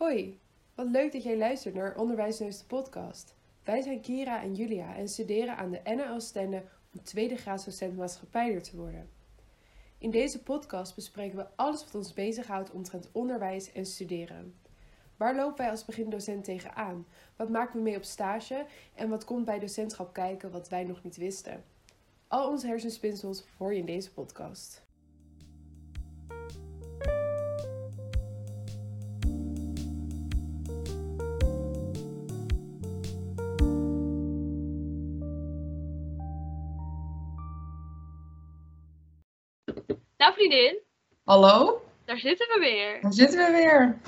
Hoi, wat leuk dat jij luistert naar Onderwijsneus de podcast. Wij zijn Kira en Julia en studeren aan de NL Stende om tweede graadsdocent maatschappijder te worden. In deze podcast bespreken we alles wat ons bezighoudt omtrent onderwijs en studeren. Waar lopen wij als begindocent tegenaan? Wat maken we mee op stage? En wat komt bij docentschap kijken wat wij nog niet wisten? Al onze hersenspinsels hoor je in deze podcast. Vriendin, Hallo? daar zitten we weer. Daar zitten we weer.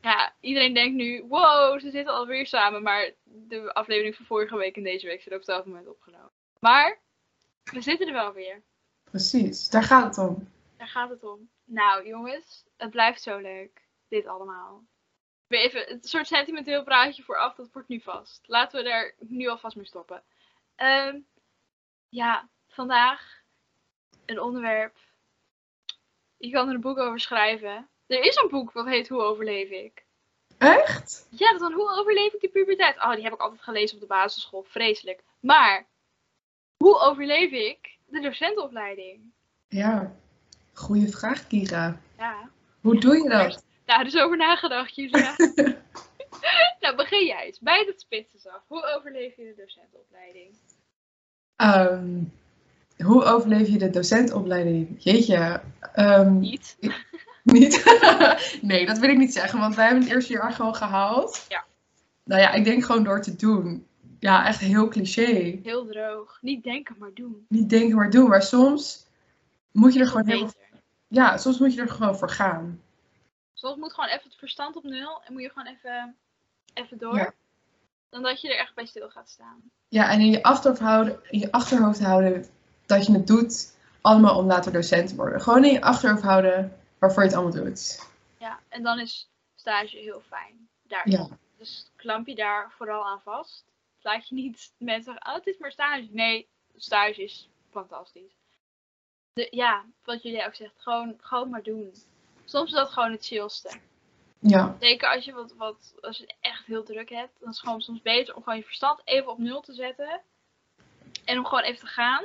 Ja, iedereen denkt nu, wow, ze zitten alweer samen. Maar de aflevering van vorige week en deze week zit op hetzelfde moment opgenomen. Maar, we zitten er wel weer. Precies, daar gaat het om. Daar gaat het om. Nou jongens, het blijft zo leuk. Dit allemaal. Weer even een soort sentimenteel praatje vooraf, dat wordt nu vast. Laten we daar nu alvast mee stoppen. Ehm, ja, vandaag een onderwerp. Je kan er een boek over schrijven. Er is een boek dat heet Hoe overleef ik? Echt? Ja, dat dan Hoe overleef ik de puberteit? Oh, die heb ik altijd gelezen op de basisschool. Vreselijk. Maar, hoe overleef ik de docentenopleiding? Ja, goede vraag, Kira. Ja, Hoe doe je dat? daar is over nagedacht, Julia. nou, begin jij eens. Bij het spitsen af. Hoe overleef je de docentenopleiding? Ehm, hoe overleef je de docentopleiding? Jeetje. ehm, Niet. niet. nee, dat wil ik niet zeggen, want wij hebben het eerste jaar gewoon gehaald. Ja. Nou ja, ik denk gewoon door te doen. Ja, echt heel cliché. Heel droog. Niet denken, maar doen. Niet denken maar doen, maar soms moet je er gewoon beter. Ja, soms moet je er gewoon voor gaan. Soms moet gewoon even het verstand op nul. En moet je gewoon even, even door. Ja. Dan dat je er echt bij stil gaat staan. Ja, en in je achterhoofd houden, in je achterhoofd houden dat je het doet allemaal om later docent te worden. Gewoon in je achterhoofd houden waarvoor je het allemaal doet. Ja, en dan is stage heel fijn. Daar. Ja, Dus klamp je daar vooral aan vast. Laat je niet mensen zeggen, oh, het is maar stage. Nee, stage is fantastisch. De, ja, wat jullie ook zegt, gewoon, gewoon maar doen. Soms is dat gewoon het chillste. ja, Zeker als je, wat, wat, als je het echt heel druk hebt, dan is het gewoon soms beter om gewoon je verstand even op nul te zetten. En om gewoon even te gaan.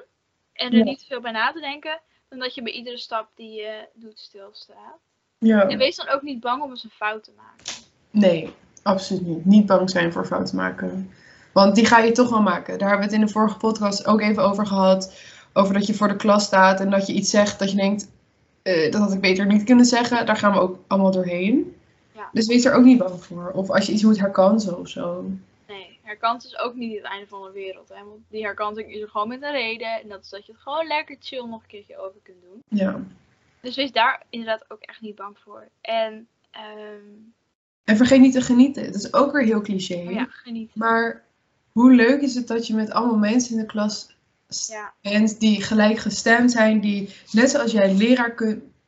En er Ja. niet veel bij na te denken. Dan dat je bij iedere stap die je doet stilstaat. En ja. wees dan ook niet bang om eens een fout te maken. Nee, absoluut niet. Niet bang zijn voor fouten maken. Want die ga je toch wel maken. Daar hebben we het in de vorige podcast ook even over gehad. Over dat je voor de klas staat en dat je iets zegt dat je denkt, eh, dat had ik beter niet kunnen zeggen. Daar gaan we ook allemaal doorheen. Ja. Dus wees er ook niet bang voor. Of als je iets moet herkansen of zo. Herkant is ook niet het einde van de wereld. Hè? Want die herkanting is er gewoon met een reden. En dat is dat je het gewoon lekker chill nog een keertje over kunt doen. Ja. Dus wees daar inderdaad ook echt niet bang voor. En ehm, En vergeet niet te genieten. Dat is ook weer heel cliché. oh ja, geniet. Maar hoe leuk is het dat je met allemaal mensen in de klas Ja. bent die gelijk gestemd zijn, die net zoals jij leraar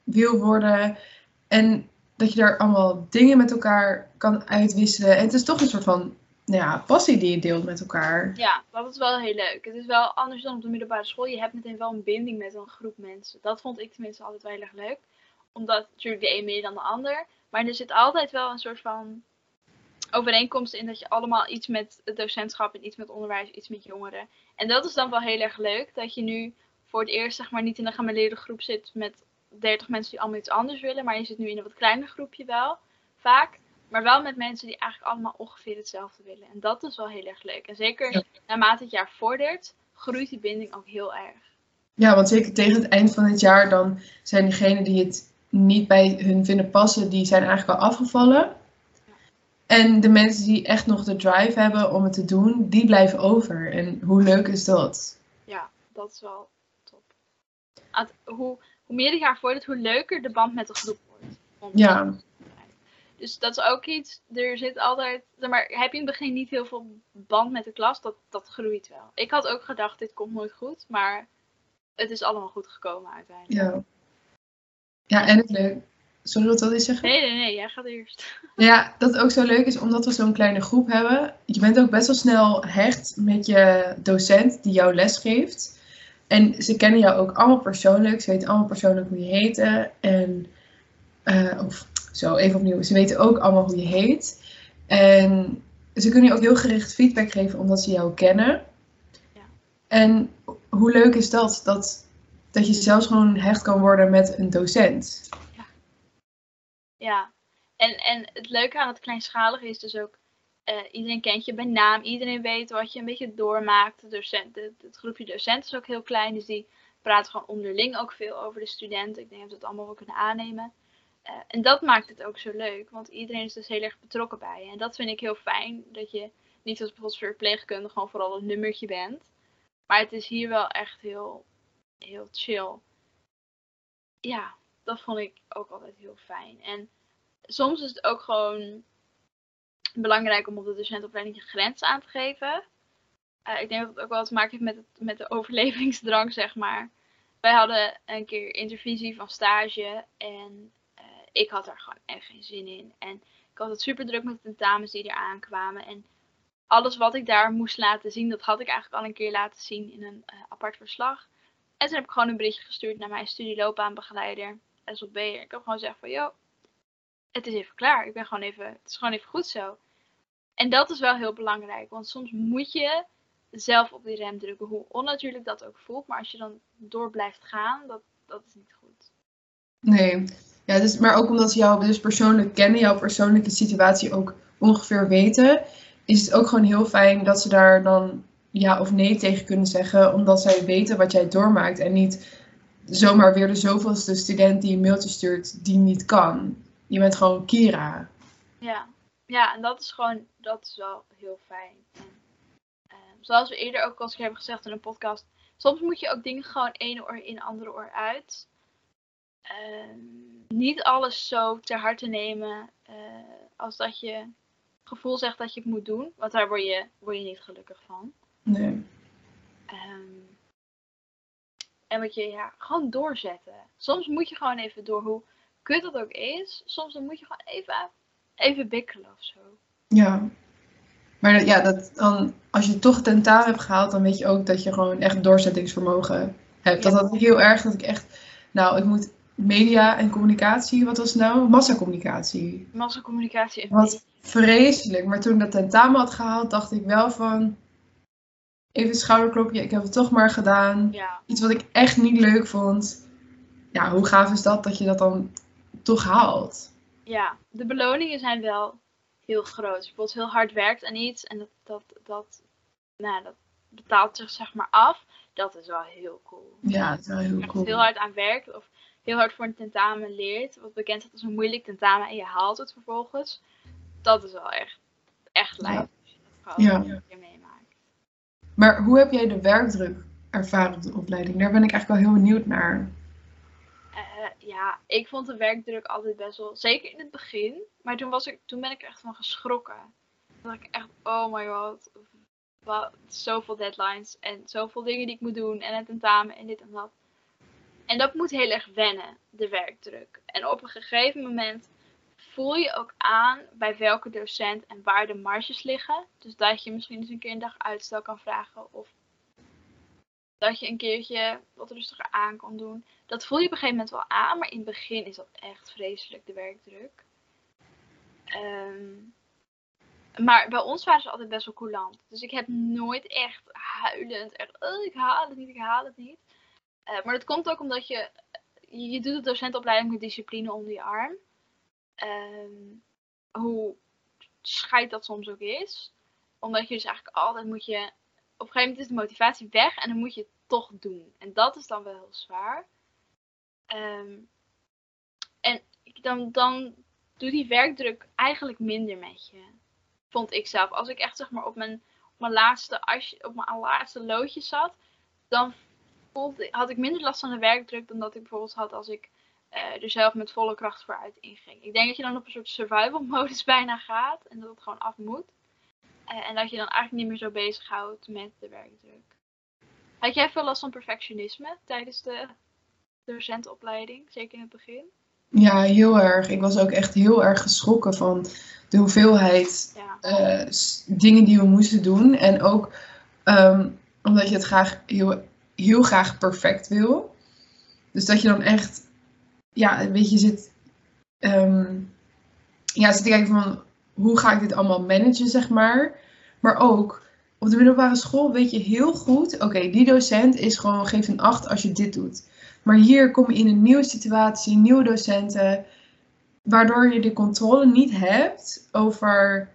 wil worden. En dat je daar allemaal dingen met elkaar kan uitwisselen. En het is toch een soort van ja, passie die je deelt met elkaar. Ja, dat is wel heel leuk. Het is wel anders dan op de middelbare school. Je hebt meteen wel een binding met een groep mensen. Dat vond ik tenminste altijd wel heel erg leuk. Omdat natuurlijk de een meer dan de ander. Maar er zit altijd wel een soort van overeenkomst in dat je allemaal iets met het docentschap en iets met onderwijs, iets met jongeren. En dat is dan wel heel erg leuk. Dat je nu voor het eerst zeg maar niet in een gemêleerde groep zit met 30 mensen die allemaal iets anders willen. Maar je zit nu in een wat kleiner groepje wel, vaak. Maar wel met mensen die eigenlijk allemaal ongeveer hetzelfde willen. En dat is wel heel erg leuk. En zeker Ja. naarmate het jaar vordert, groeit die binding ook heel erg. Ja, want zeker tegen het eind van het jaar dan zijn diegenen die het niet bij hun vinden passen, die zijn eigenlijk al afgevallen. En de mensen die echt nog de drive hebben om het te doen, die blijven over. En hoe leuk is dat? Ja, dat is wel top. Hoe, hoe meer het jaar vordert, hoe leuker de band met de groep wordt. Ja, Dus dat is ook iets. Er zit altijd. zeg Maar heb je in het begin niet heel veel band met de klas? Dat, dat groeit wel. Ik had ook gedacht, dit komt nooit goed. Maar het is allemaal goed gekomen uiteindelijk. ja. Ja, en het leuk. Sorry, wat wil je zeggen? Nee, nee, nee, jij gaat eerst. Ja, dat ook zo leuk is omdat we zo'n kleine groep hebben. Je bent ook best wel snel hecht met je docent die jou les geeft. En ze kennen jou ook allemaal persoonlijk. Ze weten allemaal persoonlijk hoe je heet. En, eh, of zo even opnieuw, ze weten ook allemaal hoe je heet. En ze kunnen je ook heel gericht feedback geven omdat ze jou kennen. Ja. En hoe leuk is dat? dat? Dat je zelfs gewoon hecht kan worden met een docent. Ja, en, en het leuke aan het kleinschalige is dus ook, eh, iedereen kent je bij naam, iedereen weet wat je een beetje doormaakt. De docent, de- het groepje docenten is ook heel klein, dus die praten gewoon onderling ook veel over de studenten. Ik denk dat we het allemaal wel kunnen aannemen. Eh, en dat maakt het ook zo leuk, want iedereen is dus heel erg betrokken bij je. En dat vind ik heel fijn, dat je niet zoals bijvoorbeeld verpleegkundige gewoon vooral een nummertje bent. Maar het is hier wel echt heel, heel chill. Ja, dat vond ik ook altijd heel fijn. En soms is het ook gewoon belangrijk om op de docentopleiding je grens aan te geven. Eh, ik denk dat het ook wel te maken heeft met, met de overlevingsdrang, zeg maar. Wij hadden een keer intervisie van stage en ik had er gewoon echt geen zin in. En ik had het super druk met de tentamens die er aankwamen. En alles wat ik daar moest laten zien, dat had ik eigenlijk al een keer laten zien in een eh, apart verslag. En toen heb ik gewoon een berichtje gestuurd naar mijn studieloopbaanbegeleider, SLB'er. Ik heb gewoon gezegd van, joh, het is even klaar. Ik ben gewoon even, het is gewoon even goed zo. En dat is wel heel belangrijk, want soms moet je zelf op die rem drukken, hoe onnatuurlijk dat ook voelt. Maar als je dan door blijft gaan, dat, dat is niet goed. Nee, ja, dus, maar ook omdat ze jou dus persoonlijk kennen, jouw persoonlijke situatie ook ongeveer weten, is het ook gewoon heel fijn dat ze daar dan ja of nee tegen kunnen zeggen, omdat zij weten wat jij doormaakt en niet zomaar weer de zoveelste student die een mailtje stuurt die niet kan. Je bent gewoon Kira. Ja, ja en dat is gewoon, dat is wel heel fijn. En, eh, zoals we eerder ook al eens hebben gezegd in een podcast, soms moet je ook dingen gewoon ene oor in, andere oor uit. Ehm, niet alles zo ter harte nemen eh, als dat je gevoel zegt dat je het moet doen, want daar word je, word je niet gelukkig van. Nee. Ehm, en wat je, ja, gewoon doorzetten. Soms moet je gewoon even door, hoe kut dat ook is. Soms dan moet je gewoon even, even bikkelen of zo. Ja. Maar dat- ja, dat, dan, als je toch tentamen hebt gehaald, dan weet je ook dat je gewoon echt doorzettingsvermogen hebt. Dat Ja. had ik heel erg, dat ik echt, nou, ik moet media en communicatie, wat was het nou? Massacommunicatie. Massacommunicatie en Wat vreselijk. Maar toen ik dat tentamen had gehaald, dacht ik wel van, even een schouderklopje, ik heb het toch maar gedaan. Ja, Iets wat ik echt niet leuk vond. Ja, hoe gaaf is dat, dat je dat dan toch haalt? ja, de beloningen zijn wel heel groot. Als je bijvoorbeeld heel hard werkt aan iets en dat, dat, dat, nou, dat betaalt zich zeg maar af. Dat is wel heel cool. Ja, dat is wel heel cool. heel hard aan werkt of heel hard voor een tentamen leert, wat bekend staat als een moeilijk tentamen en je haalt het vervolgens, dat is wel echt, echt lijp. Ja. Als je dat gewoon Ja. een keer meemaakt. Maar hoe heb jij de werkdruk ervaren op de opleiding? Daar ben ik eigenlijk wel heel benieuwd naar. Eh, ja, ik vond de werkdruk altijd best wel, zeker in het begin, maar toen, was ik, toen ben ik er echt van geschrokken. Toen dacht ik echt, oh my god, wat, zoveel deadlines en zoveel dingen die ik moet doen en het tentamen en dit en dat. En dat moet heel erg wennen, de werkdruk. En op een gegeven moment voel je ook aan bij welke docent en waar de marges liggen. Dus dat je misschien eens een keer een dag uitstel kan vragen of dat je een keertje wat rustiger aan kan doen. Dat voel je op een gegeven moment wel aan, maar in het begin is dat echt vreselijk, de werkdruk. Ehm, maar bij ons waren ze altijd best wel coulant. Dus ik heb nooit echt huilend, echt, "Oh, ik haal het niet, ik haal het niet. Eh, maar dat komt ook omdat je, je, je doet de docentopleiding met discipline onder je arm. Ehm, hoe scheid dat soms ook is. Omdat je dus eigenlijk altijd moet je, op een gegeven moment is de motivatie weg en dan moet je het toch doen. En dat is dan wel heel zwaar. Ehm, en dan, dan doet die werkdruk eigenlijk minder met je. Vond ik zelf. Als ik echt zeg maar op mijn, op mijn laatste asje, op mijn laatste loodje zat, dan voelde, had ik minder last van de werkdruk dan dat ik bijvoorbeeld had als ik eh, er zelf met volle kracht vooruit inging. Ik denk dat je dan op een soort survival modus bijna gaat en dat het gewoon af moet. Eh, en dat je dan eigenlijk niet meer zo bezighoudt met de werkdruk. Had jij veel last van perfectionisme tijdens de docentenopleiding, zeker in het begin? Ja, heel erg. Ik was ook echt heel erg geschrokken van de hoeveelheid Ja. eh, dingen die we moesten doen. En ook ehm, omdat je het graag heel, heel graag perfect wil. Dus dat je dan echt, ja, weet je, zit. ehm, ja, zit te kijken van hoe ga ik dit allemaal managen, zeg maar. Maar ook op de middelbare school weet je heel goed, oké, die docent is gewoon, geef een 8 als je dit doet. Maar hier kom je in een nieuwe situatie, nieuwe docenten, waardoor je de controle niet hebt over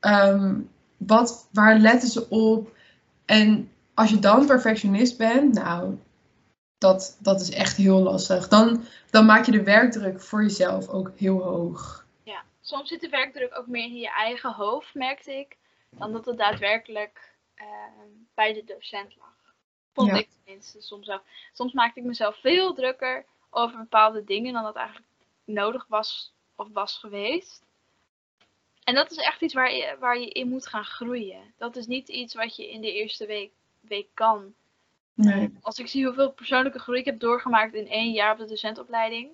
ehm, wat, waar letten ze op. En als je dan perfectionist bent, nou, dat, dat is echt heel lastig. Dan, dan maak je de werkdruk voor jezelf ook heel hoog. Ja, soms zit de werkdruk ook meer in je eigen hoofd, merkte ik, dan dat het daadwerkelijk ehm, bij de docent lag. Vond Ja. ik tenminste soms ook. Soms maakte ik mezelf veel drukker over bepaalde dingen dan dat eigenlijk nodig was of was geweest. En dat is echt iets waar je, waar je in moet gaan groeien. Dat is niet iets wat je in de eerste week, week kan. Nee. Als ik zie hoeveel persoonlijke groei ik heb doorgemaakt in één jaar op de docentopleiding.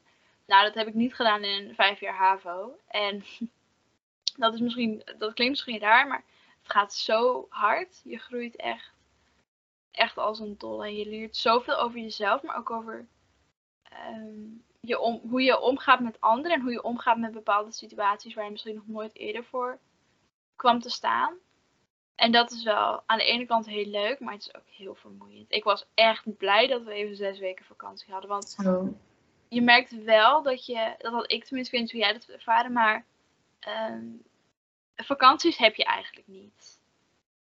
Nou, dat heb ik niet gedaan in vijf jaar HAVO. En dat, is misschien, dat klinkt misschien raar, maar het gaat zo hard. Je groeit echt, echt als een dolle. En je leert zoveel over jezelf, maar ook over ehm, je om, hoe je omgaat met anderen. En hoe je omgaat met bepaalde situaties waar je misschien nog nooit eerder voor kwam te staan. En dat is wel aan de ene kant heel leuk, maar het is ook heel vermoeiend. Ik was echt blij dat we even zes weken vakantie hadden. Want je merkt wel dat je, dat had ik tenminste, ik weet niet hoe jij dat ervaren, maar ehm, vakanties heb je eigenlijk niet.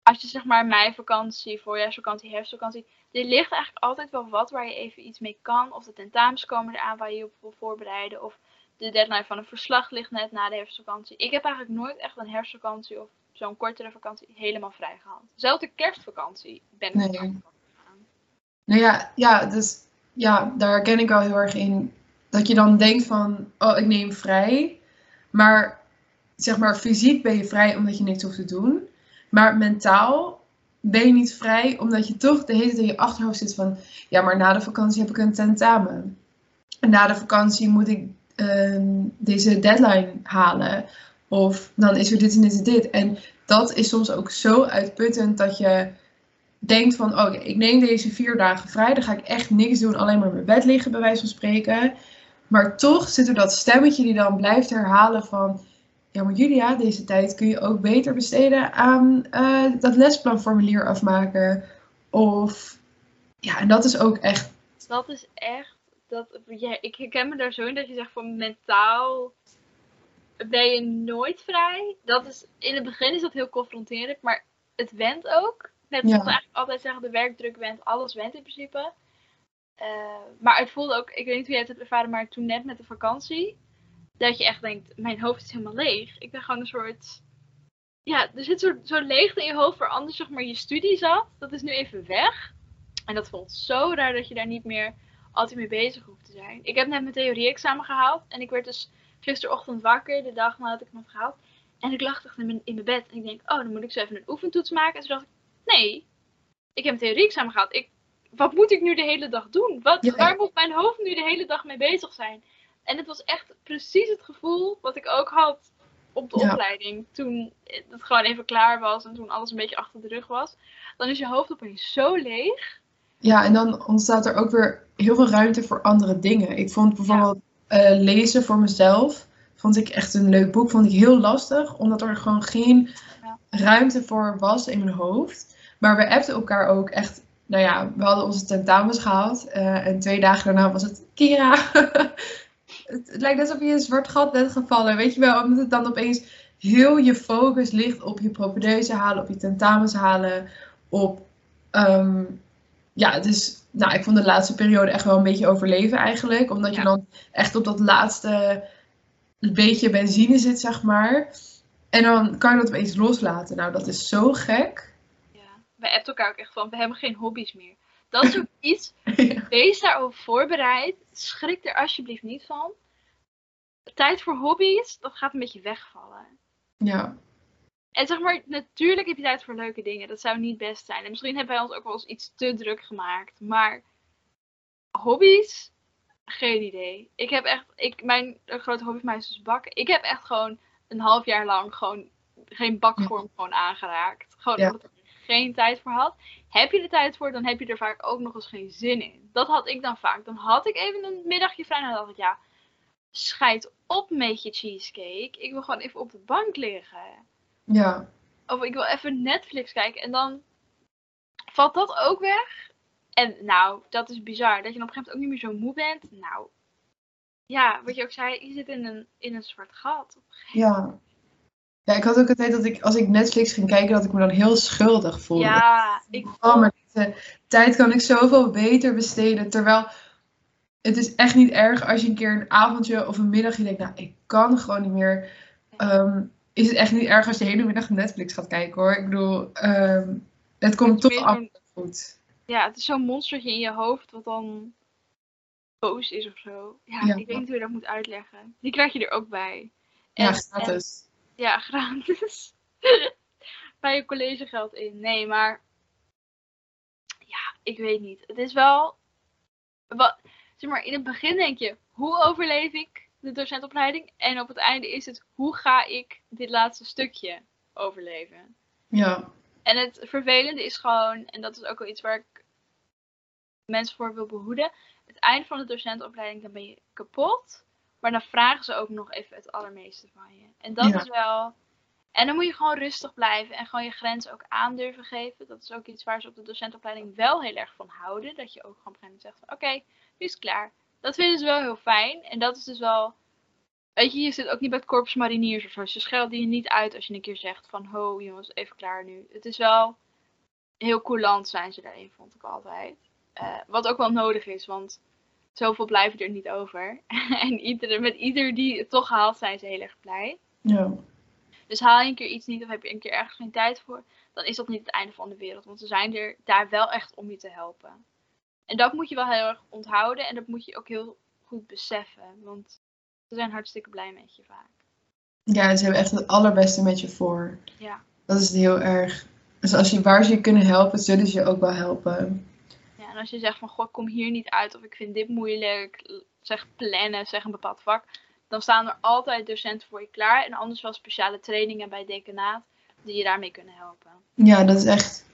Als je zeg maar meivakantie, voorjaarsvakantie, herfstvakantie, er ligt eigenlijk altijd wel wat waar je even iets mee kan. Of de tentamens komen eraan waar je je op wil voorbereiden. Of de deadline van een verslag ligt net na de herfstvakantie. Ik heb eigenlijk nooit echt een herfstvakantie of zo'n kortere vakantie helemaal vrij gehad. Zelfs de kerstvakantie ben ik Nee. gegaan. Nou ja, ja, dus ja, daar herken ik wel heel erg in. Dat je dan denkt van, oh, ik neem vrij. Maar zeg maar, fysiek ben je vrij omdat je niks hoeft te doen. Maar mentaal ben je niet vrij omdat je toch de hele tijd in je achterhoofd zit van, ja, maar na de vakantie heb ik een tentamen. En na de vakantie moet ik ehm, deze deadline halen. Of dan is er dit en dit en dit. En dat is soms ook zo uitputtend dat je denkt van, oké, ik neem deze vier dagen vrij, dan ga ik echt niks doen, alleen maar in mijn bed liggen, bij wijze van spreken. Maar toch zit er dat stemmetje die dan blijft herhalen van, ja, maar Julia, deze tijd kun je ook beter besteden aan eh, dat lesplanformulier afmaken. Of, ja, en dat is ook echt, Dat is echt. Dat, ja, ik herken me daar zo in dat je zegt van mentaal ben je nooit vrij. Dat is, in het begin is dat heel confronterend, maar het went ook. Net zoals Ja. eigenlijk altijd zeggen, de werkdruk went, alles went in principe. Eh, maar het voelde ook, ik weet niet hoe jij het hebt ervaren, maar toen net met de vakantie, dat je echt denkt, mijn hoofd is helemaal leeg. Ik ben gewoon een soort, ja, er zit zo'n zo leegte in je hoofd waar anders zeg maar je studie zat. Dat is nu even weg. En dat voelt zo raar dat je daar niet meer altijd mee bezig hoeft te zijn. Ik heb net mijn theorie-examen gehaald en ik werd dus gisterochtend wakker, de dag nadat ik hem had gehaald. En ik lag echt in mijn, in mijn bed en ik denk, oh, dan moet ik zo even een oefentoets maken. En toen dacht ik, nee, ik heb een theorie-examen gehaald. Ik, wat moet ik nu de hele dag doen? Wat, Ja. Waar moet mijn hoofd nu de hele dag mee bezig zijn? En het was echt precies het gevoel wat ik ook had op de Ja. opleiding. Toen het gewoon even klaar was en toen alles een beetje achter de rug was. Dan is je hoofd opeens zo leeg. ja, en dan ontstaat er ook weer heel veel ruimte voor andere dingen. Ik vond bijvoorbeeld eh, lezen voor mezelf, vond ik echt een leuk boek, vond ik heel lastig, omdat er gewoon geen ruimte voor was in mijn hoofd. Maar we appten elkaar ook echt, nou ja, we hadden onze tentamens gehaald eh, en twee dagen daarna was het, Kira, het, het lijkt alsof je in een zwart gat bent gevallen, weet je wel, omdat het dan opeens heel je focus ligt op je propedeuse halen, op je tentamens halen, op, ehm, ja, dus, nou, ik vond de laatste periode echt wel een beetje overleven eigenlijk, omdat je dan echt op dat laatste beetje benzine zit, zeg maar. En dan kan je dat opeens loslaten. Nou, dat is zo gek. Ja. Wij appt elkaar ook echt van, we hebben geen hobby's meer. Dat is ook iets, Ja. wees daarop voorbereid. Schrik er alsjeblieft niet van. Tijd voor hobby's, dat gaat een beetje wegvallen. Ja, En zeg maar, natuurlijk heb je tijd voor leuke dingen. Dat zou niet best zijn. En misschien hebben wij ons ook wel eens iets te druk gemaakt. Maar hobby's? Geen idee. Ik heb echt, ik, mijn grote hobby van mij is dus bakken. Ik heb echt gewoon een half jaar lang gewoon geen bakvorm gewoon aangeraakt. Gewoon Ja. omdat ik er geen tijd voor had. Heb je er tijd voor, dan heb je er vaak ook nog eens geen zin in. Dat had ik dan vaak. Dan had ik even een middagje vrij en dan dacht ik, ja, scheid op met je cheesecake. Ik wil gewoon even op de bank liggen. Ja. Of ik wil even Netflix kijken. En dan valt dat ook weg. En nou, dat is bizar. Dat je dan op een gegeven moment ook niet meer zo moe bent. Nou, ja, wat je ook zei, je zit in een, in een zwart gat. Op een gegeven Ja. Ja, ik had ook altijd dat ik, als ik Netflix ging kijken, dat ik me dan heel schuldig voelde. Ja, ik Oh, maar deze tijd kan ik zoveel beter besteden. Terwijl het is echt niet erg als je een keer een avondje of een middagje denkt, nou, ik kan gewoon niet meer. Ehm, is het echt niet erg als je de hele middag Netflix gaat kijken hoor. Ik bedoel, ehm, het komt toch af goed. Ja, het is zo'n monstertje in je hoofd wat dan boos is of zo. Ja, Ja. ik weet niet hoe je dat moet uitleggen. Die krijg je er ook bij. Ja, En- gratis. en- ja, gratis. bij je collegegeld in. Nee, maar ja, ik weet niet. Het is wel. Wat, zeg maar, in het begin denk je, hoe overleef ik de docentopleiding? En op het einde is het, hoe ga ik dit laatste stukje overleven? Ja, En het vervelende is gewoon, en dat is ook wel iets waar ik mensen voor wil behoeden. Het einde van de docentenopleiding, dan ben je kapot. Maar dan vragen ze ook nog even het allermeeste van je. En dat Ja. is wel. En dan moet je gewoon rustig blijven en gewoon je grenzen ook aan durven geven. Dat is ook iets waar ze op de docentenopleiding wel heel erg van houden. Dat je ook gewoon op een gegeven moment zegt van oké, nu is het klaar. Dat vinden ze wel heel fijn. En dat is dus wel. Weet je, je zit ook niet bij het korps mariniers of zo. Ze schelden je niet uit als je een keer zegt van ho jongens, even klaar nu. Het is wel heel coulant zijn ze daarin, vond ik altijd. Eh, wat ook wel nodig is, want zoveel blijven er niet over. en iedere, met ieder die het toch haalt, zijn ze heel erg blij. ja. Dus haal je een keer iets niet of heb je een keer ergens geen tijd voor, dan is dat niet het einde van de wereld. Want ze zijn er daar wel echt om je te helpen. En dat moet je wel heel erg onthouden en dat moet je ook heel goed beseffen. Want ze zijn hartstikke blij met je vaak. Ja, ze hebben echt het allerbeste met je voor. Ja. Dat is heel erg. Dus als je, waar ze je kunnen helpen, zullen ze je ook wel helpen. Ja, en als je zegt van, goh, ik kom hier niet uit of ik vind dit moeilijk, zeg plannen, zeg een bepaald vak, dan staan er altijd docenten voor je klaar. En anders wel speciale trainingen bij decanaat die je daarmee kunnen helpen. Ja, dat is echt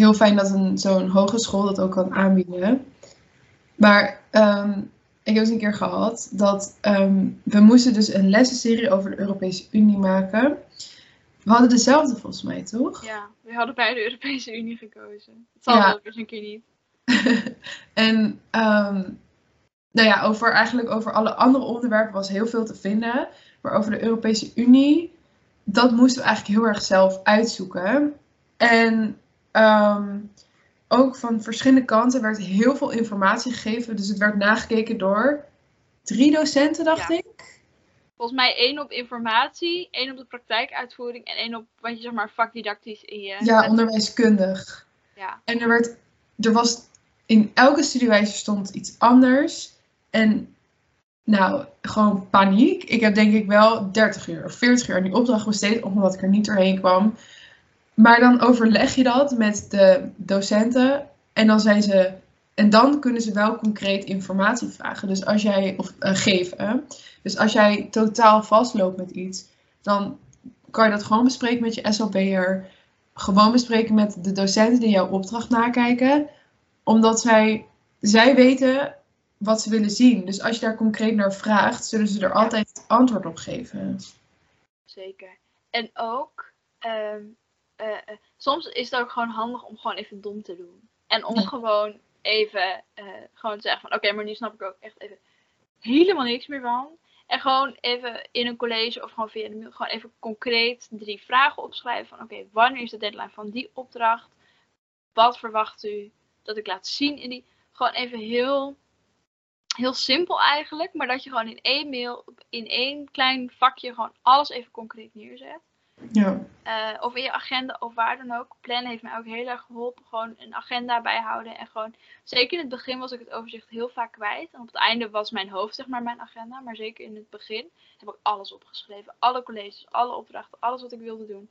heel fijn dat een, zo'n hogeschool dat ook kan aanbieden. Maar ehm, ik heb eens een keer gehad dat ehm, we moesten dus een lessenserie over de Europese Unie maken. We hadden dezelfde volgens mij, toch? Ja, we hadden bij de Europese Unie gekozen. Het zal Ja. wel dus een keer niet. en ehm, nou ja, over, eigenlijk over alle andere onderwerpen was heel veel te vinden. Maar over de Europese Unie, dat moesten we eigenlijk heel erg zelf uitzoeken. En ehm, ook van verschillende kanten werd heel veel informatie gegeven. Dus het werd nagekeken door drie docenten, dacht Ja. ik. Volgens mij één op informatie, één op de praktijkuitvoering en één op wat je zeg maar vakdidactisch in je... Ja, onderwijskundig. Ja. En er, werd, er was in elke studiewijze stond iets anders. En nou, gewoon paniek. Ik heb denk ik wel 30 uur of 40 uur aan die opdracht besteed, omdat ik er niet doorheen kwam. Maar dan overleg je dat met de docenten en dan zijn ze. En dan kunnen ze wel concreet informatie vragen. Dus als jij, of eh, geven. Dus als jij totaal vastloopt met iets, dan kan je dat gewoon bespreken met je SLB'er. Gewoon bespreken met de docenten die jouw opdracht nakijken. Omdat zij, zij weten wat ze willen zien. Dus als je daar concreet naar vraagt, zullen ze er altijd antwoord op geven. Zeker. En ook, ehm, eh, eh, soms is het ook gewoon handig om gewoon even dom te doen. En om Ja. gewoon even eh, gewoon te zeggen van oké, maar nu snap ik ook echt even helemaal niks meer van. En gewoon even in een college of gewoon via de mail gewoon even concreet drie vragen opschrijven van oké, wanneer is de deadline van die opdracht? Wat verwacht u dat ik laat zien in die? Gewoon even heel, heel simpel eigenlijk, maar dat je gewoon in één mail, in één klein vakje gewoon alles even concreet neerzet. Ja, Eh, of in je agenda of waar dan ook. Plannen heeft mij ook heel erg geholpen. Gewoon een agenda bijhouden. En gewoon, zeker in het begin was ik het overzicht heel vaak kwijt. En op het einde was mijn hoofd zeg maar mijn agenda. Maar zeker in het begin heb ik alles opgeschreven. Alle colleges, alle opdrachten, alles wat ik wilde doen.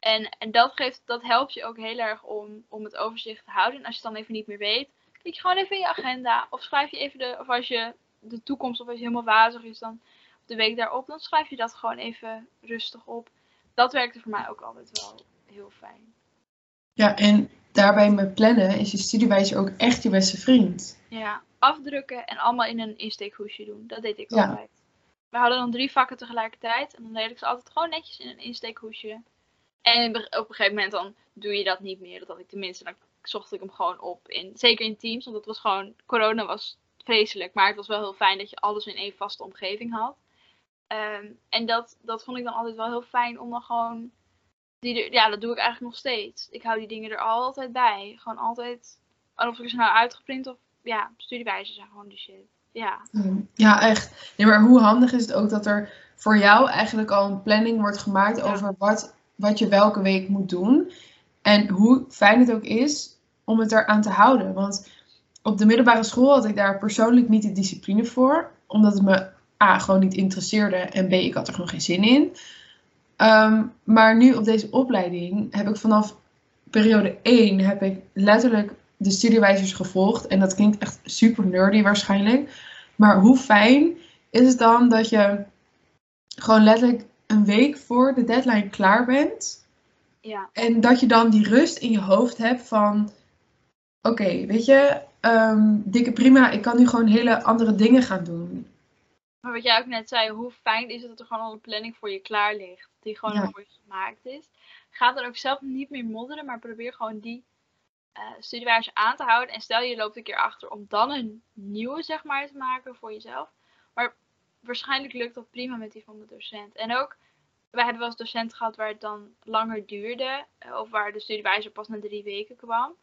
En, en dat, geeft, dat helpt je ook heel erg om, om het overzicht te houden. En als je het dan even niet meer weet, klik je gewoon even in je agenda. Of schrijf je even de, of als je de toekomst of als je helemaal wazig is dan de week daarop, dan schrijf je dat gewoon even rustig op dat werkte voor mij ook altijd wel heel fijn. ja en daarbij met plannen is je studiewijzer ook echt je beste vriend. Ja, afdrukken en allemaal in een insteekhoesje doen. Dat deed ik Ja. altijd. we hadden dan drie vakken tegelijkertijd. En dan deed ik ze altijd gewoon netjes in een insteekhoesje. En op een gegeven moment dan doe je dat niet meer. Dat had ik tenminste, dan zocht ik hem gewoon op. In, zeker in teams, want het was gewoon, corona was vreselijk. Maar het was wel heel fijn dat je alles in één vaste omgeving had. Ehm, en dat, dat vond ik dan altijd wel heel fijn om dan gewoon, die ja dat doe ik eigenlijk nog steeds. Ik hou die dingen er altijd bij. Gewoon altijd, of ik ze nou uitgeprint of, ja, studiewijzen zijn gewoon die shit. Ja. Ja, echt. Nee, maar hoe handig is het ook dat er voor jou eigenlijk al een planning wordt gemaakt Ja. over wat, wat je welke week moet doen. En hoe fijn het ook is om het eraan te houden. Want op de middelbare school had ik daar persoonlijk niet de discipline voor. Omdat het me A, gewoon niet interesseerde. En B, ik had er gewoon geen zin in. Ehm, maar nu op deze opleiding heb ik vanaf periode 1 heb ik letterlijk de studiewijzers gevolgd. En dat klinkt echt super nerdy waarschijnlijk. Maar hoe fijn is het dan dat je gewoon letterlijk een week voor de deadline klaar bent. Ja, En dat je dan die rust in je hoofd hebt van... Oké, weet je, ehm, dikke prima. Ik kan nu gewoon hele andere dingen gaan doen. Maar wat jij ook net zei, hoe fijn is het dat er gewoon al een planning voor je klaar ligt. Die gewoon Ja. voor je gemaakt is. Ga dan ook zelf niet meer modderen, maar probeer gewoon die eh studiewijze aan te houden. En stel je loopt een keer achter om dan een nieuwe, zeg maar, te maken voor jezelf. Maar waarschijnlijk lukt dat prima met die van de docent. En ook, wij hebben wel eens docenten gehad waar het dan langer duurde. eh, Of waar de studiewijzer pas na drie weken kwam.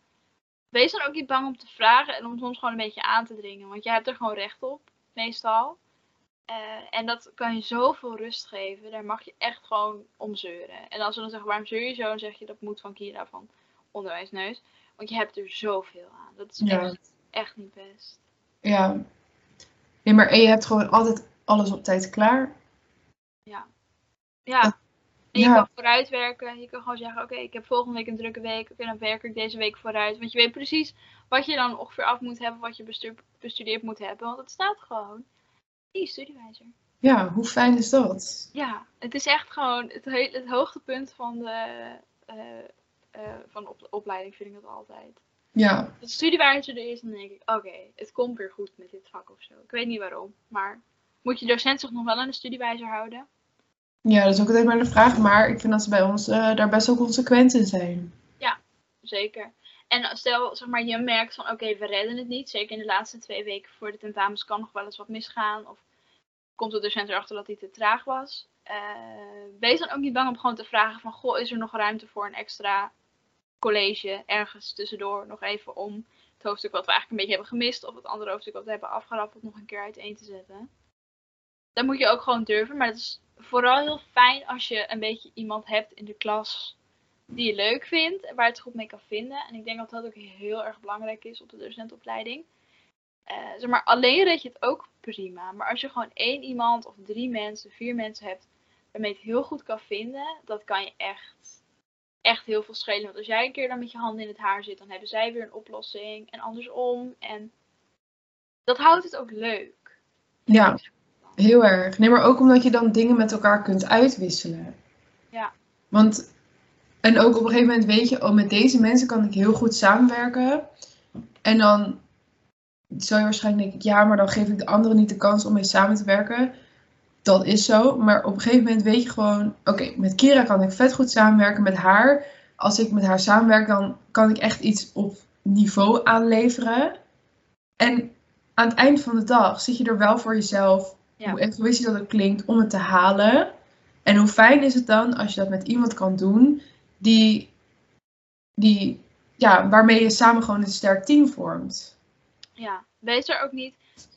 Wees dan ook niet bang om te vragen en om soms gewoon een beetje aan te dringen. Want je hebt er gewoon recht op, meestal. Eh, en dat kan je zoveel rust geven. Daar mag je echt gewoon om zeuren. En als ze dan zeggen, waarom zeur je zo? Dan zeg je, dat moet van Kira van Onderwijsneus. Want je hebt er zoveel aan. Dat is Ja. echt, echt niet best. Ja. Nee, maar en je hebt gewoon altijd alles op tijd klaar. Ja. En je Ja. kan vooruit werken. Je kan gewoon zeggen, oké, ik heb volgende week een drukke week. Oké, dan werk ik deze week vooruit. Want je weet precies wat je dan ongeveer af moet hebben. Wat je bestu- bestudeerd moet hebben. Want het staat gewoon je studiewijzer. Ja, hoe fijn is dat? Ja, het is echt gewoon het, he- het hoogtepunt van de, eh, eh, van de opleiding, vind ik dat altijd. Ja, Als de studiewijzer er is, dan denk ik, oké, het komt weer goed met dit vak of zo. Ik weet niet waarom, maar moet je docent zich nog wel aan de studiewijzer houden? ja, dat is ook altijd maar de vraag. Maar ik vind dat ze bij ons eh, daar best wel consequent in zijn. Zeker. En stel, zeg maar, je merkt van, oké, we redden het niet. Zeker in de laatste twee weken voor de tentamens kan nog wel eens wat misgaan. Of komt de docent erachter dat hij te traag was. Eh, wees dan ook niet bang om gewoon te vragen van, goh, is er nog ruimte voor een extra college ergens tussendoor nog even om het hoofdstuk wat we eigenlijk een beetje hebben gemist of het andere hoofdstuk wat we hebben afgeraffeld nog een keer uiteen te zetten. Dat moet je ook gewoon durven, maar het is vooral heel fijn als je een beetje iemand hebt in de klas die je leuk vindt en waar je het goed mee kan vinden. En ik denk dat dat ook heel erg belangrijk is op de docentopleiding. Eh, zeg maar, alleen red je het ook prima. Maar als je gewoon één iemand of drie mensen, vier mensen hebt waarmee je het heel goed kan vinden, dat kan je echt, echt heel veel schelen. Want als jij een keer dan met je handen in het haar zit, dan hebben zij weer een oplossing en andersom. En dat houdt het ook leuk. Ja, heel erg. Nee, maar ook omdat je dan dingen met elkaar kunt uitwisselen. Ja. Want, en ook op een gegeven moment weet je, oh, met deze mensen kan ik heel goed samenwerken. En dan zou je waarschijnlijk denken, ja, maar dan geef ik de anderen niet de kans om mee samen te werken. Dat is zo. Maar op een gegeven moment weet je gewoon, oké, met Kira kan ik vet goed samenwerken. Met haar, als ik met haar samenwerk, dan kan ik echt iets op niveau aanleveren. En aan het eind van de dag zit je er wel voor jezelf, Ja. hoe egoïstisch dat ook klinkt, om het te halen. En hoe fijn is het dan als je dat met iemand kan doen die, die ja, waarmee je samen gewoon een sterk team vormt. Ja, wees er ook niet.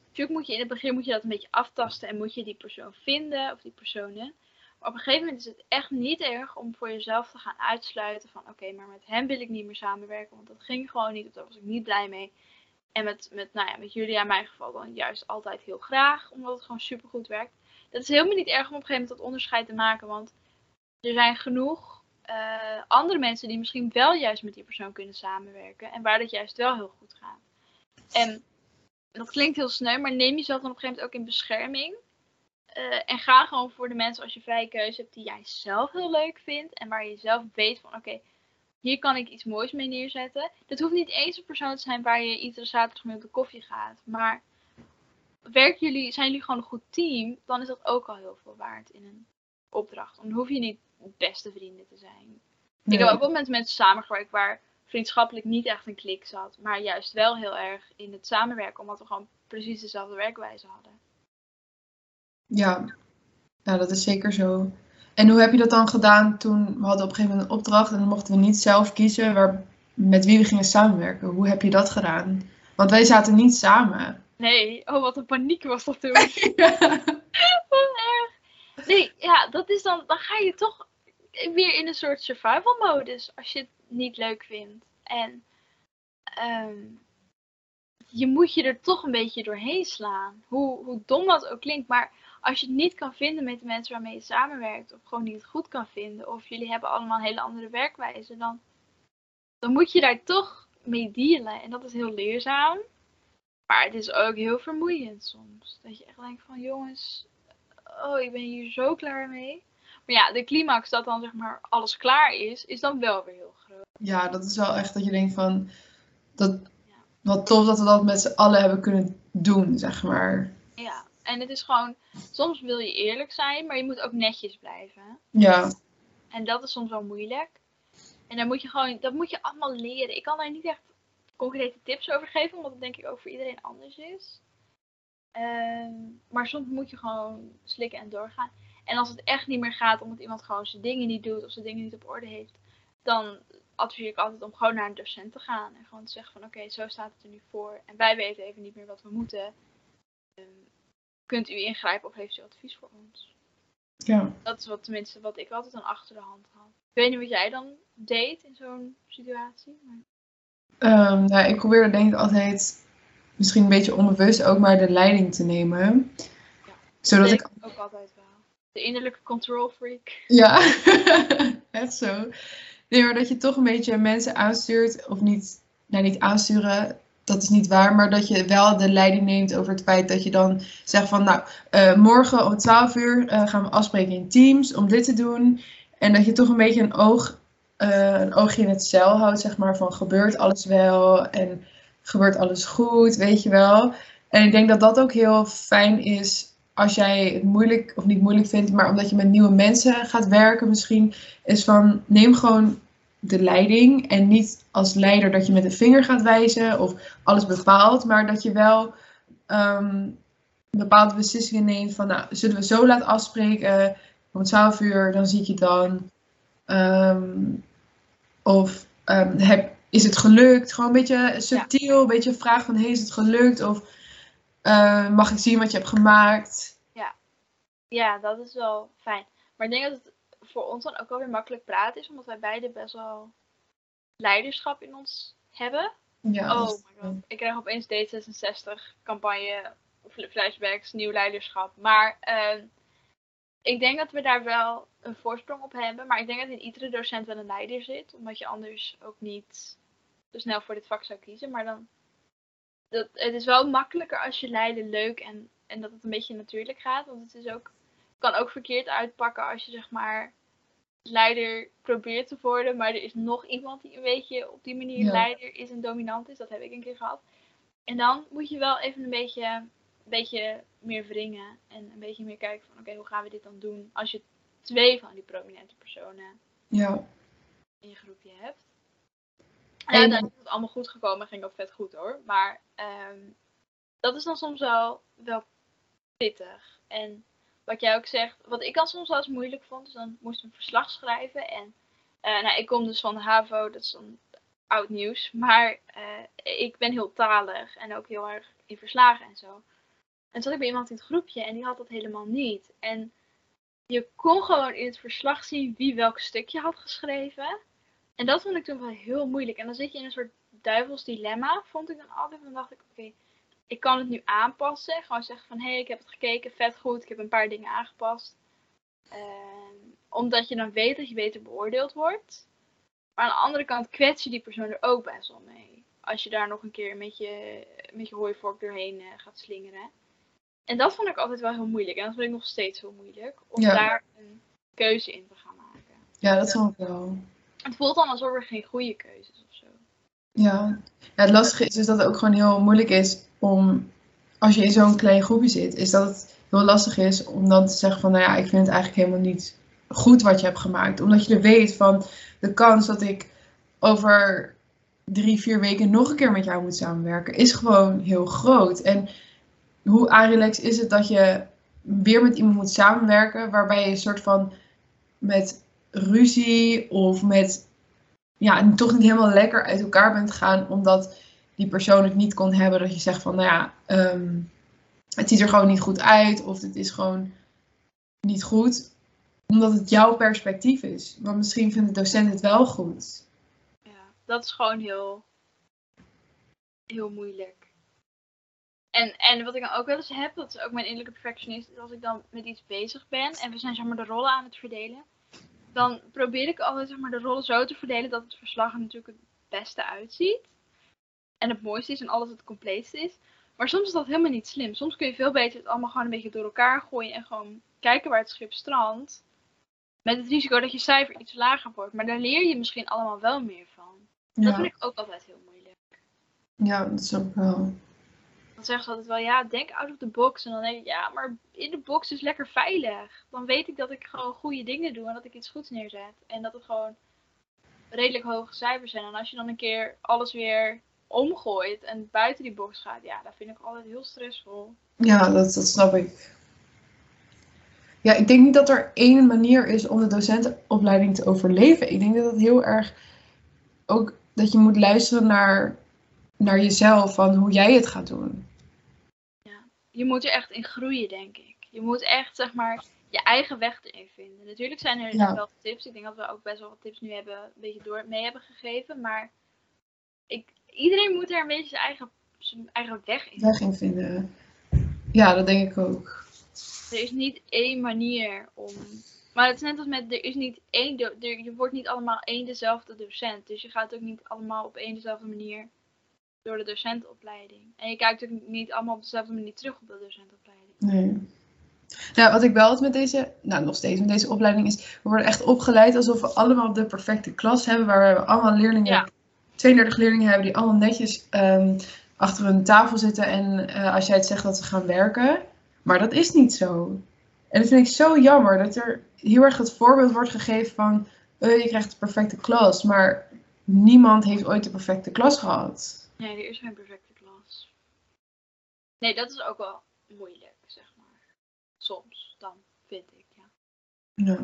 Natuurlijk moet je in het begin moet je dat een beetje aftasten en moet je die persoon vinden of die personen. Maar op een gegeven moment is het echt niet erg om voor jezelf te gaan uitsluiten van oké, maar met hem wil ik niet meer samenwerken, want dat ging gewoon niet of daar was ik niet blij mee. En met, met, nou ja, met jullie in mijn geval dan juist altijd heel graag, omdat het gewoon super goed werkt. Dat is helemaal niet erg om op een gegeven moment dat onderscheid te maken, want er zijn genoeg eh, andere mensen die misschien wel juist met die persoon kunnen samenwerken en waar dat juist wel heel goed gaat. En dat klinkt heel sneu, maar neem jezelf dan op een gegeven moment ook in bescherming. Eh, en ga gewoon voor de mensen als je vrije keuze hebt die jij zelf heel leuk vindt. En waar je zelf weet van oké, hier kan ik iets moois mee neerzetten. Dat hoeft niet eens een persoon te zijn waar je iedere zaterdag mee op de koffie gaat. Maar werken jullie, zijn jullie gewoon een goed team, dan is dat ook al heel veel waard in een opdracht. Dan hoef je niet beste vrienden te zijn. Ik heb ook wel met mensen samengewerkt waar vriendschappelijk niet echt een klik zat, maar juist wel heel erg in het samenwerken, omdat we gewoon precies dezelfde werkwijze hadden. Ja, ja dat is zeker zo. En hoe heb je dat dan gedaan toen we hadden op een gegeven moment een opdracht en dan mochten we niet zelf kiezen waar, met wie we gingen samenwerken? Hoe heb je dat gedaan? Want wij zaten niet samen. Nee, oh wat een paniek was dat toen. Wat erg. Nee, ja, dat is dan, dan ga je toch weer in een soort survival modus als je het niet leuk vindt. En ehm, je moet je er toch een beetje doorheen slaan. Hoe, hoe dom dat ook klinkt, maar als je het niet kan vinden met de mensen waarmee je samenwerkt, of gewoon niet goed kan vinden, of jullie hebben allemaal een hele andere werkwijze, dan, dan moet je daar toch mee dealen. En dat is heel leerzaam. Maar het is ook heel vermoeiend soms. Dat je echt denkt van jongens, oh ik ben hier zo klaar mee. Maar ja, de climax dat dan zeg maar alles klaar is, is dan wel weer heel groot. Ja, dat is wel echt dat je denkt van, dat, wat tof dat we dat met z'n allen hebben kunnen doen, zeg maar. Ja, en het is gewoon, soms wil je eerlijk zijn, maar je moet ook netjes blijven. Ja. En dat is soms wel moeilijk. En dan moet je gewoon, dat moet je allemaal leren. Ik kan daar niet echt concrete tips over geven, omdat het denk ik ook voor iedereen anders is. Ehm, maar soms moet je gewoon slikken en doorgaan. En als het echt niet meer gaat omdat iemand gewoon zijn dingen niet doet of zijn dingen niet op orde heeft, dan adviseer ik altijd om gewoon naar een docent te gaan. En gewoon te zeggen van oké, zo staat het er nu voor. En wij weten even niet meer wat we moeten. Ehm, kunt u ingrijpen of heeft u advies voor ons? Ja. Dat is wat tenminste wat ik altijd dan achter de hand had. Ik weet niet wat jij dan deed in zo'n situatie. Maar... Um, nou, ik probeerde denk ik altijd, misschien een beetje onbewust, ook maar de leiding te nemen. Ja, Zodat ik ook altijd wel. De innerlijke control freak. Ja, echt zo. Nee, maar dat je toch een beetje mensen aanstuurt, of niet, nou niet aansturen, dat is niet waar, maar dat je wel de leiding neemt over het feit dat je dan zegt van, nou, eh, morgen om 12 uur eh, gaan we afspreken in teams om dit te doen. En dat je toch een beetje een, oog, eh, een oogje in het cel houdt, zeg maar, van gebeurt alles wel en gebeurt alles goed, weet je wel. En ik denk dat dat ook heel fijn is als jij het moeilijk of niet moeilijk vindt, maar omdat je met nieuwe mensen gaat werken misschien, is van neem gewoon de leiding en niet als leider dat je met de vinger gaat wijzen of alles bepaalt, maar dat je wel ehm, bepaalde beslissingen neemt van nou, zullen we zo laten afspreken om 12 uur, dan zie ik je dan. Ehm, of ehm, heb, is het gelukt? Gewoon een beetje subtiel, een beetje een vraag van hey, is het gelukt? Of uh, mag ik zien wat je hebt gemaakt? Ja. ja, dat is wel fijn. Maar ik denk dat het voor ons dan ook wel weer makkelijk praten is, omdat wij beide best wel leiderschap in ons hebben. Ja, oh my god, ik krijg opeens D66 campagne, flashbacks, nieuw leiderschap. Maar uh, ik denk dat we daar wel een voorsprong op hebben. Maar ik denk dat in iedere docent wel een leider zit, omdat je anders ook niet zo snel voor dit vak zou kiezen. Maar dan dat, het is wel makkelijker als je leiden leuk en, en dat het een beetje natuurlijk gaat. Want het is ook, kan ook verkeerd uitpakken als je zeg maar leider probeert te worden, maar er is nog iemand die een beetje op die manier Ja. leider is en dominant is. Dat heb ik een keer gehad. En dan moet je wel even een beetje, een beetje meer wringen en een beetje meer kijken van oké, hoe gaan we dit dan doen als je twee van die prominente personen Ja, in je groepje hebt. En- En uiteindelijk is het allemaal goed gekomen, ging ook vet goed hoor. Maar ehm, dat is dan soms wel, wel pittig. En wat jij ook zegt, wat ik dan soms wel eens moeilijk vond, is dan moest ik een verslag schrijven. En eh, nou, ik kom dus van de HAVO, dat is dan oud nieuws. Maar eh, ik ben heel talig en ook heel erg in verslagen en zo. En toen zat ik bij iemand in het groepje en die had dat helemaal niet. En je kon gewoon in het verslag zien wie welk stukje had geschreven. En dat vond ik toen wel heel moeilijk. En dan zit je in een soort duivels dilemma, vond ik dan altijd. Dan dacht ik, oké, ik kan het nu aanpassen. Gewoon zeggen van, hé, hey, ik heb het gekeken, vet goed. Ik heb een paar dingen aangepast. Ehm, omdat je dan weet dat je beter beoordeeld wordt. Maar aan de andere kant kwets je die persoon er ook best wel mee. Als je daar nog een keer met je, met je hooivork doorheen eh, gaat slingeren. En dat vond ik altijd wel heel moeilijk. En dat vind ik nog steeds heel moeilijk. Om Ja. daar een keuze in te gaan maken. ja dat snap ik wel. Het voelt dan alsof er geen goede keuzes of zo. Ja. ja, het lastige is dus dat het ook gewoon heel moeilijk is om als je in zo'n klein groepje zit, is dat het heel lastig is om dan te zeggen van, nou ja, ik vind het eigenlijk helemaal niet goed wat je hebt gemaakt. Omdat je er weet van de kans dat ik over drie, vier weken nog een keer met jou moet samenwerken, is gewoon heel groot. En hoe arilex is het dat je weer met iemand moet samenwerken waarbij je een soort van met ruzie of met ja, toch niet helemaal lekker uit elkaar bent gegaan omdat die persoon het niet kon hebben dat je zegt van nou ja, ehm, het ziet er gewoon niet goed uit of het is gewoon niet goed omdat het jouw perspectief is. Want misschien vindt de docent het wel goed. Ja, dat is gewoon heel, heel moeilijk. En, en wat ik dan ook wel eens heb, dat is ook mijn innerlijke perfectionist, is als ik dan met iets bezig ben en we zijn zeg maar de rollen aan het verdelen, dan probeer ik altijd zeg maar de rollen zo te verdelen dat het verslag er natuurlijk het beste uitziet. En het mooiste is en alles het compleetste is. Maar soms is dat helemaal niet slim. Soms kun je veel beter het allemaal gewoon een beetje door elkaar gooien en gewoon kijken waar het schip strandt. Met het risico dat je cijfer iets lager wordt. Maar daar leer je misschien allemaal wel meer van. Dat Ja, vind ik ook altijd heel moeilijk. ja dat is ook wel. Zeggen ze altijd wel, ja, denk out of the box. En dan denk ik, ja, maar in de box is lekker veilig. Dan weet ik dat ik gewoon goede dingen doe en dat ik iets goeds neerzet. En dat het gewoon redelijk hoge cijfers zijn. En als je dan een keer alles weer omgooit en buiten die box gaat, ja, dat vind ik altijd heel stressvol. Ja, dat, dat snap ik. Ja, ik denk niet dat er één manier is om de docentenopleiding te overleven. Ik denk dat het heel erg ook dat je moet luisteren naar, naar jezelf, van hoe jij het gaat doen. Je moet er echt in groeien, denk ik. Je moet echt, zeg maar, je eigen weg erin vinden. Natuurlijk zijn er Ja. wel tips. Ik denk dat we ook best wel wat tips nu hebben, een beetje door mee hebben gegeven. Maar ik, iedereen moet er een beetje zijn eigen, zijn eigen weg in Weg in vinden. Ja, dat denk ik ook. Er is niet één manier om. Maar het is net als met, er is niet één, er, je wordt niet allemaal één dezelfde docent. Dus je gaat ook niet allemaal op één dezelfde manier door de docentenopleiding. En je kijkt ook niet allemaal op dezelfde manier terug op de docentenopleiding. Nee. Nou, wat ik wel had met deze, nou nog steeds met deze opleiding is, we worden echt opgeleid alsof we allemaal de perfecte klas hebben, waar we allemaal leerlingen, Ja. 32 leerlingen hebben die allemaal netjes ehm, achter hun tafel zitten en eh, als jij het zegt dat ze gaan werken. Maar dat is niet zo. En dat vind ik zo jammer, dat er heel erg het voorbeeld wordt gegeven van, eh, je krijgt de perfecte klas, maar niemand heeft ooit de perfecte klas gehad. Nee, er is geen perfecte klas. Nee, dat is ook wel moeilijk, zeg maar. Soms, dan, vind ik, ja. Ja.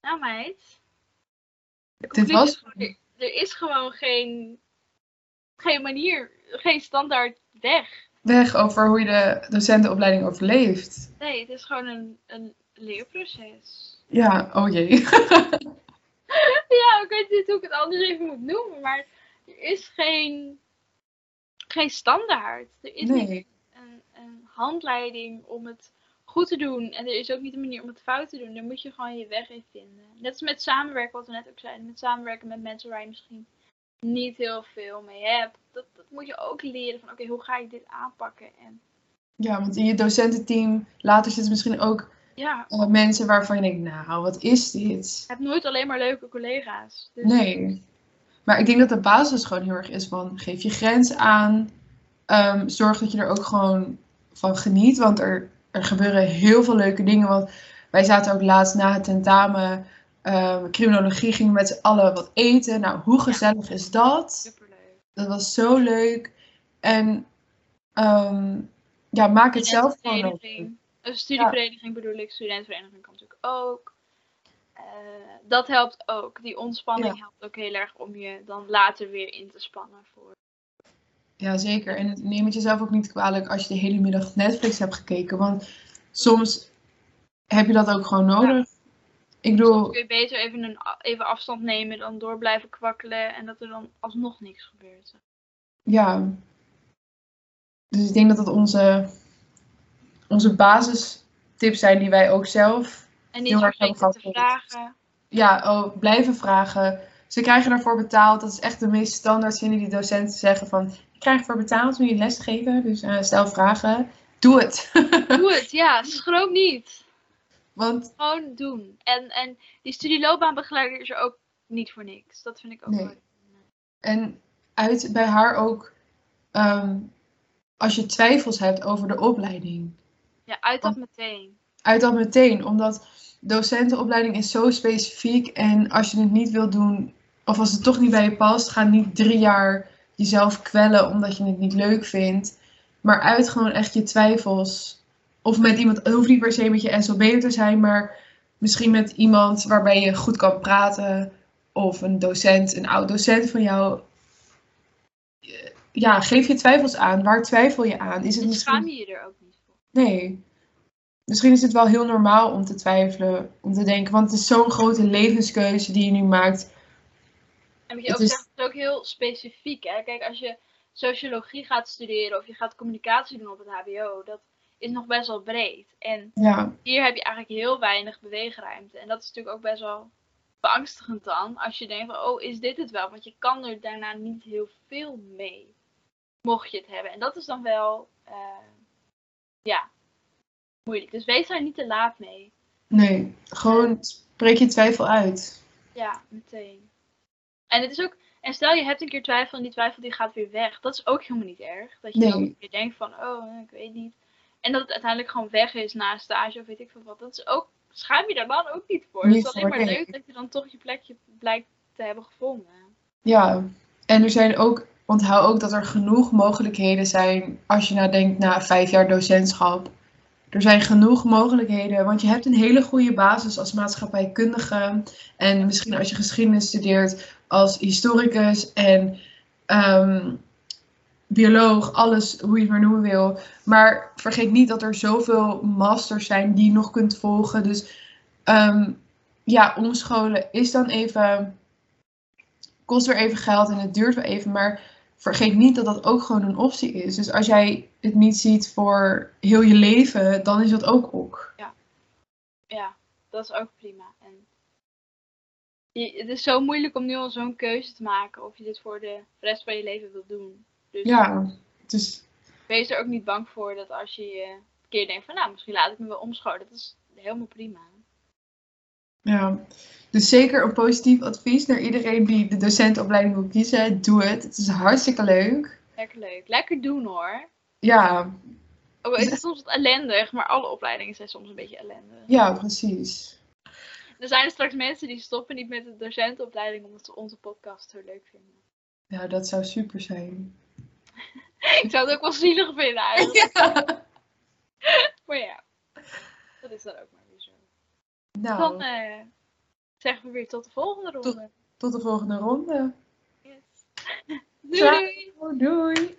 Nou meid. Dit was- Er, er is gewoon geen, geen manier, geen standaard weg. Weg over hoe je de docentenopleiding overleeft. Nee, het is gewoon een, een leerproces. Ja, oh jee. Ja, ik weet niet hoe ik het anders even moet noemen, maar er is geen, geen standaard. Er is niet een, een handleiding om het goed te doen. En er is ook niet een manier om het fout te doen. Daar moet je gewoon je weg in vinden. Net als met samenwerken, wat we net ook zeiden. Met samenwerken met mensen waar je misschien niet heel veel mee hebt. Dat, dat moet je ook leren van, oké, hoe ga ik dit aanpakken? En Ja, want in je docententeam later zitten misschien ook ja, mensen waarvan je denkt, nou, wat is dit? je hebt nooit alleen maar leuke collega's. Dus Nee. Maar ik denk dat de basis gewoon heel erg is van, geef je grens aan. Ehm, zorg dat je er ook gewoon van geniet, want er, er gebeuren heel veel leuke dingen. Want wij zaten ook laatst na het tentamen, ehm, criminologie, gingen met z'n allen wat eten. Nou, hoe gezellig is dat? superleuk. Dat was zo leuk. En ehm, ja, maak het zelf gewoon leuk. Een studievereniging bedoel ik, studentenvereniging kan natuurlijk ook. Eh, dat helpt ook. Die ontspanning Ja. helpt ook heel erg om je dan later weer in te spannen voor. Ja, zeker. En het- neem het jezelf ook niet kwalijk als je de hele middag Netflix hebt gekeken. Want soms heb je dat ook gewoon nodig. Ik Soms bedoel, kun je beter even, een, even afstand nemen dan door blijven kwakkelen en dat er dan alsnog niks gebeurt. ja. Dus ik denk dat dat onze, onze basistips zijn die wij ook zelf. En niet Heel erg hebben gehad. vragen. Ja, oh, blijven vragen. Ze krijgen daarvoor betaald. Dat is echt de meest standaard zinnen die docenten zeggen van... Je krijgt ervoor betaald om je les te geven. Dus eh, stel vragen. Doe het. Doe het, ja, schroom niet. Want Gewoon doen. En, en die studieloopbaanbegeleider is er ook niet voor niks. Dat vind ik ook Nee. En uit bij haar ook ehm, als je twijfels hebt over de opleiding. Ja, uit dat meteen. Uit dat meteen, omdat docentenopleiding is zo specifiek en als je het niet wilt doen, of als het toch niet bij je past, ga niet drie jaar jezelf kwellen omdat je het niet leuk vindt. Maar uit gewoon echt je twijfels. Of met iemand, het hoeft niet per se met je SLB te zijn, maar misschien met iemand waarbij je goed kan praten. Of een docent, een oud docent van jou. Ja, geef je twijfels aan. Waar twijfel je aan? Is het En misschien... schaam je je er ook. Nee. Misschien is het wel heel normaal om te twijfelen, om te denken, want het is zo'n grote levenskeuze die je nu maakt. En wat je Het ook is- zegt, het is ook heel specifiek. Hè? Kijk, als je sociologie gaat studeren of je gaat communicatie doen op het HBO, dat is nog best wel breed. En Ja, hier heb je eigenlijk heel weinig beweegruimte. En dat is natuurlijk ook best wel beangstigend dan. Als je denkt van, oh, is dit het wel? Want je kan er daarna niet heel veel mee. Mocht je het hebben. En dat is dan wel, eh, ja, moeilijk. Dus wees daar niet te laat mee. nee, gewoon spreek je twijfel uit. Ja, meteen. En het is ook, en stel je hebt een keer twijfel en die twijfel die gaat weer weg. Dat is ook helemaal niet erg. Dat je dan Nee. weer denkt van, oh, ik weet niet. En dat het uiteindelijk gewoon weg is na een stage of weet ik veel wat. Dat is ook, schaam je daar dan ook niet voor. Niet het is alleen maar nee. leuk dat je dan toch je plekje blijkt te hebben gevonden. Ja, en er zijn ook, onthoud ook dat er genoeg mogelijkheden zijn als je nadenkt na vijf jaar docentschap. Er zijn genoeg mogelijkheden, want je hebt een hele goede basis als maatschappijkundige. En misschien als je geschiedenis studeert als historicus en ehm, bioloog, alles hoe je het maar noemen wil. Maar vergeet niet dat er zoveel masters zijn die je nog kunt volgen. Dus ehm, ja, omscholen is dan even kost weer even geld en het duurt weer even. Maar vergeet niet dat dat ook gewoon een optie is. Dus als jij het niet ziet voor heel je leven, dan is dat ook ok. Ja, dat is ook prima. En je- het is zo moeilijk om nu al zo'n keuze te maken of je dit voor de rest van je leven wilt doen. Dus Ja, dus wees er ook niet bang voor dat als je je een keer denkt van nou, misschien laat ik me wel omscholen. Dat is helemaal prima. Ja. Dus zeker een positief advies naar iedereen die de docentenopleiding wil kiezen. Doe het. Het is hartstikke leuk. Lekker leuk. Lekker doen hoor. Ja, Oh, het is soms wat ellendig, maar alle opleidingen zijn soms een beetje ellendig. ja, precies. Er zijn straks mensen die stoppen niet met de docentenopleiding omdat ze onze podcast zo leuk vinden. Ja, dat zou super zijn. Ik zou het ook wel zielig vinden eigenlijk. Ja. Maar ja, dat is dan ook. Nou, Dan eh, zeggen we weer tot de volgende ronde. tot de volgende ronde. Yes. Doei Ciao. Doei.